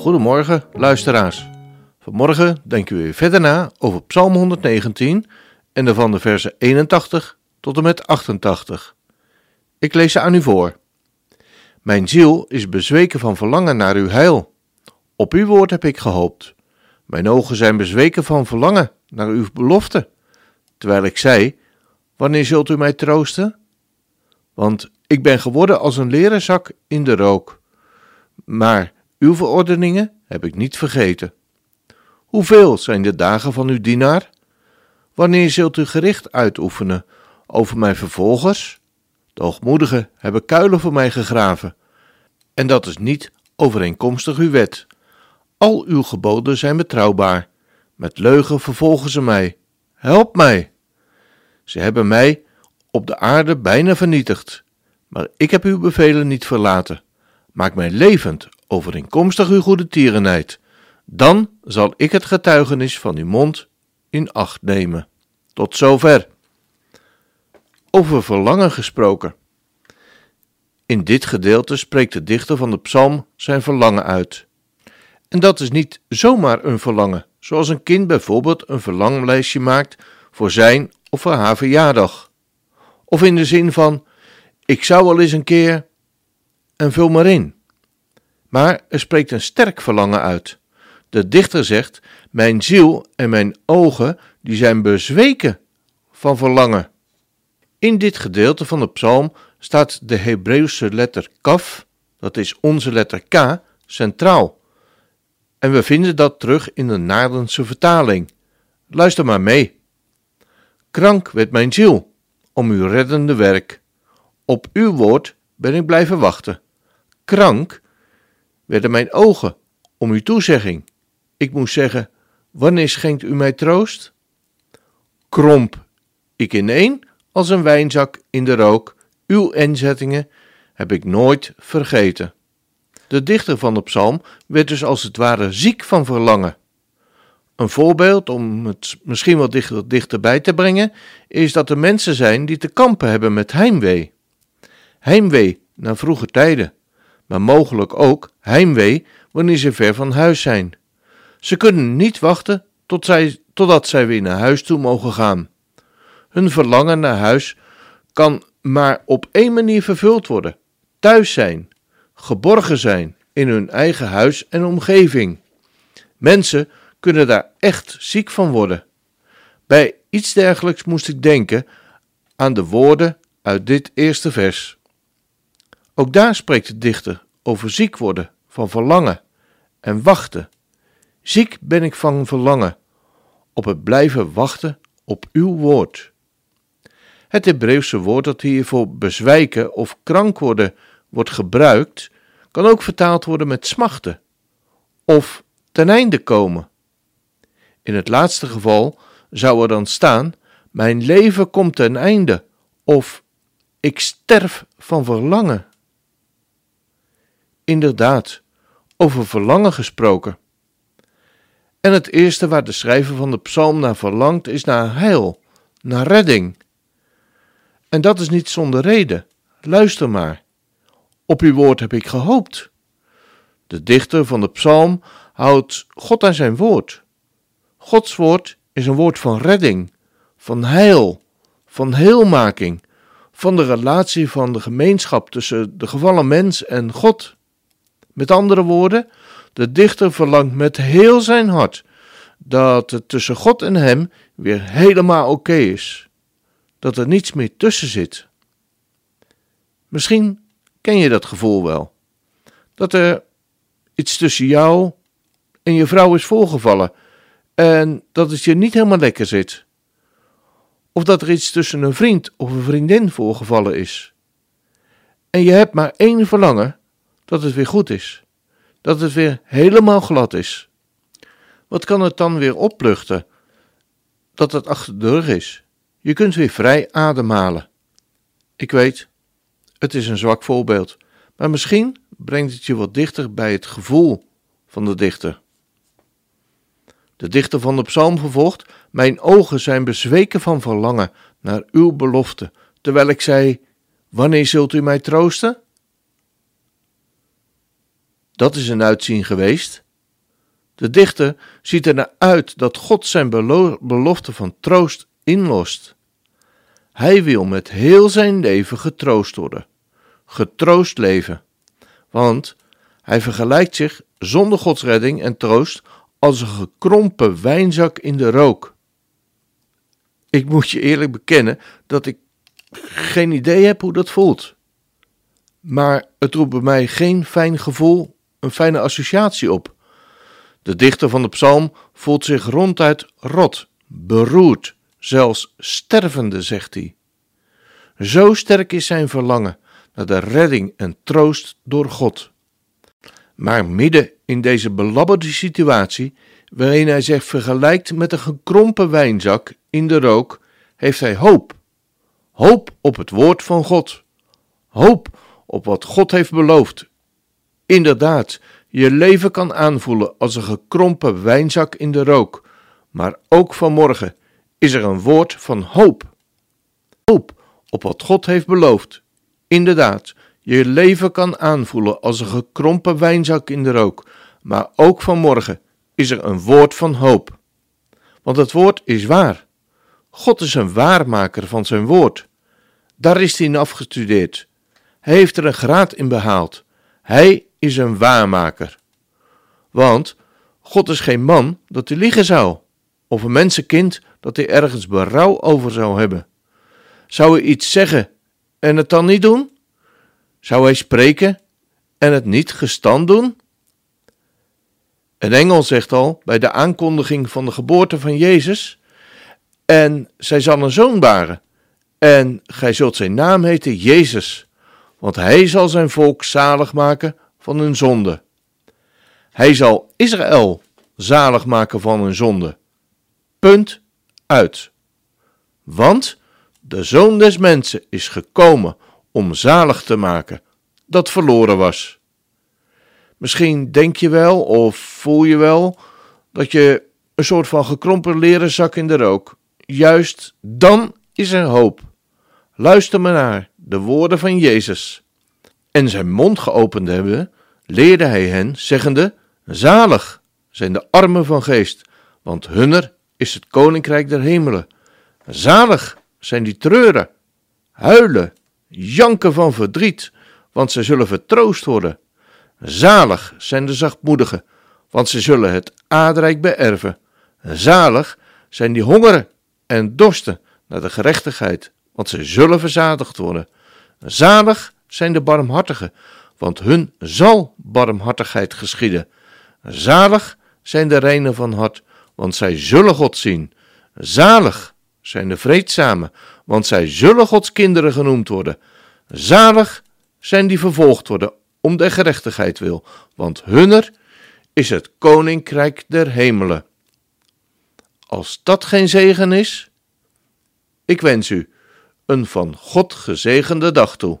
Goedemorgen, luisteraars. Vanmorgen denken we weer verder na over Psalm 119 en daarvan de versen 81 tot en met 88. Ik lees ze aan u voor. Mijn ziel is bezweken van verlangen naar uw heil. Op uw woord heb ik gehoopt. Mijn ogen zijn bezweken van verlangen naar uw belofte. Terwijl ik zei: Wanneer zult u mij troosten? Want ik ben geworden als een leren zak in de rook. Maar uw verordeningen heb ik niet vergeten. Hoeveel zijn de dagen van uw dienaar? Wanneer zult u gericht uitoefenen over mijn vervolgers? De hoogmoedigen hebben kuilen voor mij gegraven, en dat is niet overeenkomstig uw wet. Al uw geboden zijn betrouwbaar. Met leugen vervolgen ze mij. Help mij! Ze hebben mij op de aarde bijna vernietigd, maar ik heb uw bevelen niet verlaten. Maak mij levend, overeenkomstig uw goede tierenheid. Dan zal ik het getuigenis van uw mond in acht nemen. Tot zover. Over verlangen gesproken. In dit gedeelte spreekt de dichter van de psalm zijn verlangen uit. En dat is niet zomaar een verlangen, zoals een kind bijvoorbeeld een verlanglijstje maakt voor zijn of voor haar verjaardag. Of in de zin van: ik zou wel eens een keer. en vul maar in. Maar er spreekt een sterk verlangen uit. De dichter zegt: Mijn ziel en mijn ogen die zijn bezweken van verlangen. In dit gedeelte van de psalm staat de Hebreeuwse letter kaf, dat is onze letter K, centraal. En we vinden dat terug in de Naardense vertaling. Luister maar mee. Krank werd mijn ziel om uw reddende werk. Op uw woord ben ik blijven wachten. Krank werden mijn ogen om uw toezegging. Ik moest zeggen: Wanneer schenkt u mij troost? Kromp ik ineen als een wijnzak in de rook. Uw inzettingen heb ik nooit vergeten. De dichter van de psalm werd dus als het ware ziek van verlangen. Een voorbeeld om het misschien wat dichter, dichterbij te brengen, is dat er mensen zijn die te kampen hebben met heimwee. Heimwee naar vroege tijden, maar mogelijk ook heimwee wanneer ze ver van huis zijn. Ze kunnen niet wachten tot zij, totdat zij weer naar huis toe mogen gaan. Hun verlangen naar huis kan maar op één manier vervuld worden: thuis zijn, geborgen zijn in hun eigen huis en omgeving. Mensen kunnen daar echt ziek van worden. Bij iets dergelijks moest ik denken aan de woorden uit dit eerste vers. Ook daar spreekt de dichter over ziek worden van verlangen en wachten. Ziek ben ik van verlangen op het blijven wachten op uw woord. Het Hebreeuwse woord dat hier voor bezwijken of krank worden wordt gebruikt, kan ook vertaald worden met smachten of ten einde komen. In het laatste geval zou er dan staan: Mijn leven komt ten einde, of ik sterf van verlangen. Inderdaad, over verlangen gesproken. En het eerste waar de schrijver van de psalm naar verlangt is naar heil, naar redding. En dat is niet zonder reden. Luister maar. Op uw woord heb ik gehoopt. De dichter van de psalm houdt God aan zijn woord. Gods woord is een woord van redding, van heil, van heelmaking, van de relatie van de gemeenschap tussen de gevallen mens en God. Met andere woorden, de dichter verlangt met heel zijn hart dat het tussen God en hem weer helemaal oké is dat er niets meer tussen zit. Misschien ken je dat gevoel wel. Dat er iets tussen jou en je vrouw is voorgevallen en dat het je niet helemaal lekker zit. Of dat er iets tussen een vriend of een vriendin voorgevallen is. En je hebt maar één verlangen: dat het weer goed is, dat het weer helemaal glad is. Wat kan het dan weer opluchten dat het achter de rug is? Je kunt weer vrij ademhalen. Ik weet, het is een zwak voorbeeld, maar misschien brengt het je wat dichter bij het gevoel van de dichter. De dichter van de psalm vervolgt: Mijn ogen zijn bezweken van verlangen naar uw belofte, terwijl ik zei: Wanneer zult u mij troosten? Dat is een uitzien geweest. De dichter ziet er naar uit dat God zijn belofte van troost inlost. Hij wil met heel zijn leven getroost worden, getroost leven, want hij vergelijkt zich zonder Gods redding en troost als een gekrompen wijnzak in de rook. Ik moet je eerlijk bekennen dat ik geen idee heb hoe dat voelt. Maar het roept bij mij geen fijn gevoel, een fijne associatie op. De dichter van de psalm voelt zich ronduit rot, beroerd, zelfs stervende, zegt hij. Zo sterk is zijn verlangen naar de redding en troost door God. Maar midden in deze belabberde situatie, waarin hij zich vergelijkt met een gekrompen wijnzak in de rook, heeft hij hoop. Hoop op het woord van God. Hoop op wat God heeft beloofd. Inderdaad, je leven kan aanvoelen als een gekrompen wijnzak in de rook, maar ook vanmorgen is er een woord van hoop. Hoop op wat God heeft beloofd. Inderdaad, je leven kan aanvoelen als een gekrompen wijnzak in de rook, maar ook vanmorgen is er een woord van hoop. Want het woord is waar. God is een waarmaker van zijn woord. Daar is hij in afgestudeerd. Hij heeft er een graad in behaald. Hij is een waarmaker. Want God is geen man dat hij liegen zou, of een mensenkind dat hij ergens berouw over zou hebben. Zou hij iets zeggen en het dan niet doen? Zou hij spreken en het niet gestand doen? Een engel zegt al bij de aankondiging van de geboorte van Jezus: En zij zal een zoon baren, en gij zult zijn naam heten Jezus, want hij zal zijn volk zalig maken van hun zonde. Hij zal Israël zalig maken van hun zonde. Punt uit. Want de zoon des mensen is gekomen om zalig te maken dat verloren was. Misschien denk je wel of voel je wel dat je een soort van gekrompen leren zak in de rook. Juist dan is er hoop. Luister maar naar de woorden van Jezus. En zijn mond geopend hebben, leerde hij hen, zeggende: Zalig zijn de armen van geest, want hunner is het koninkrijk der hemelen. Zalig zijn die treuren, huilen, janken van verdriet, want zij zullen vertroost worden. Zalig zijn de zachtmoedigen, want zij zullen het aardrijk beërven. Zalig zijn die hongeren en dorsten naar de gerechtigheid, want zij zullen verzadigd worden. Zalig zijn de barmhartigen, want hun zal barmhartigheid geschieden. Zalig zijn de reinen van hart, want zij zullen God zien. Zalig zijn de vreedzamen, want zij zullen Gods kinderen genoemd worden. Zalig zijn die vervolgd worden om de gerechtigheid wil, want hunner is het koninkrijk der hemelen. Als dat geen zegen is, ik wens u een van God gezegende dag toe.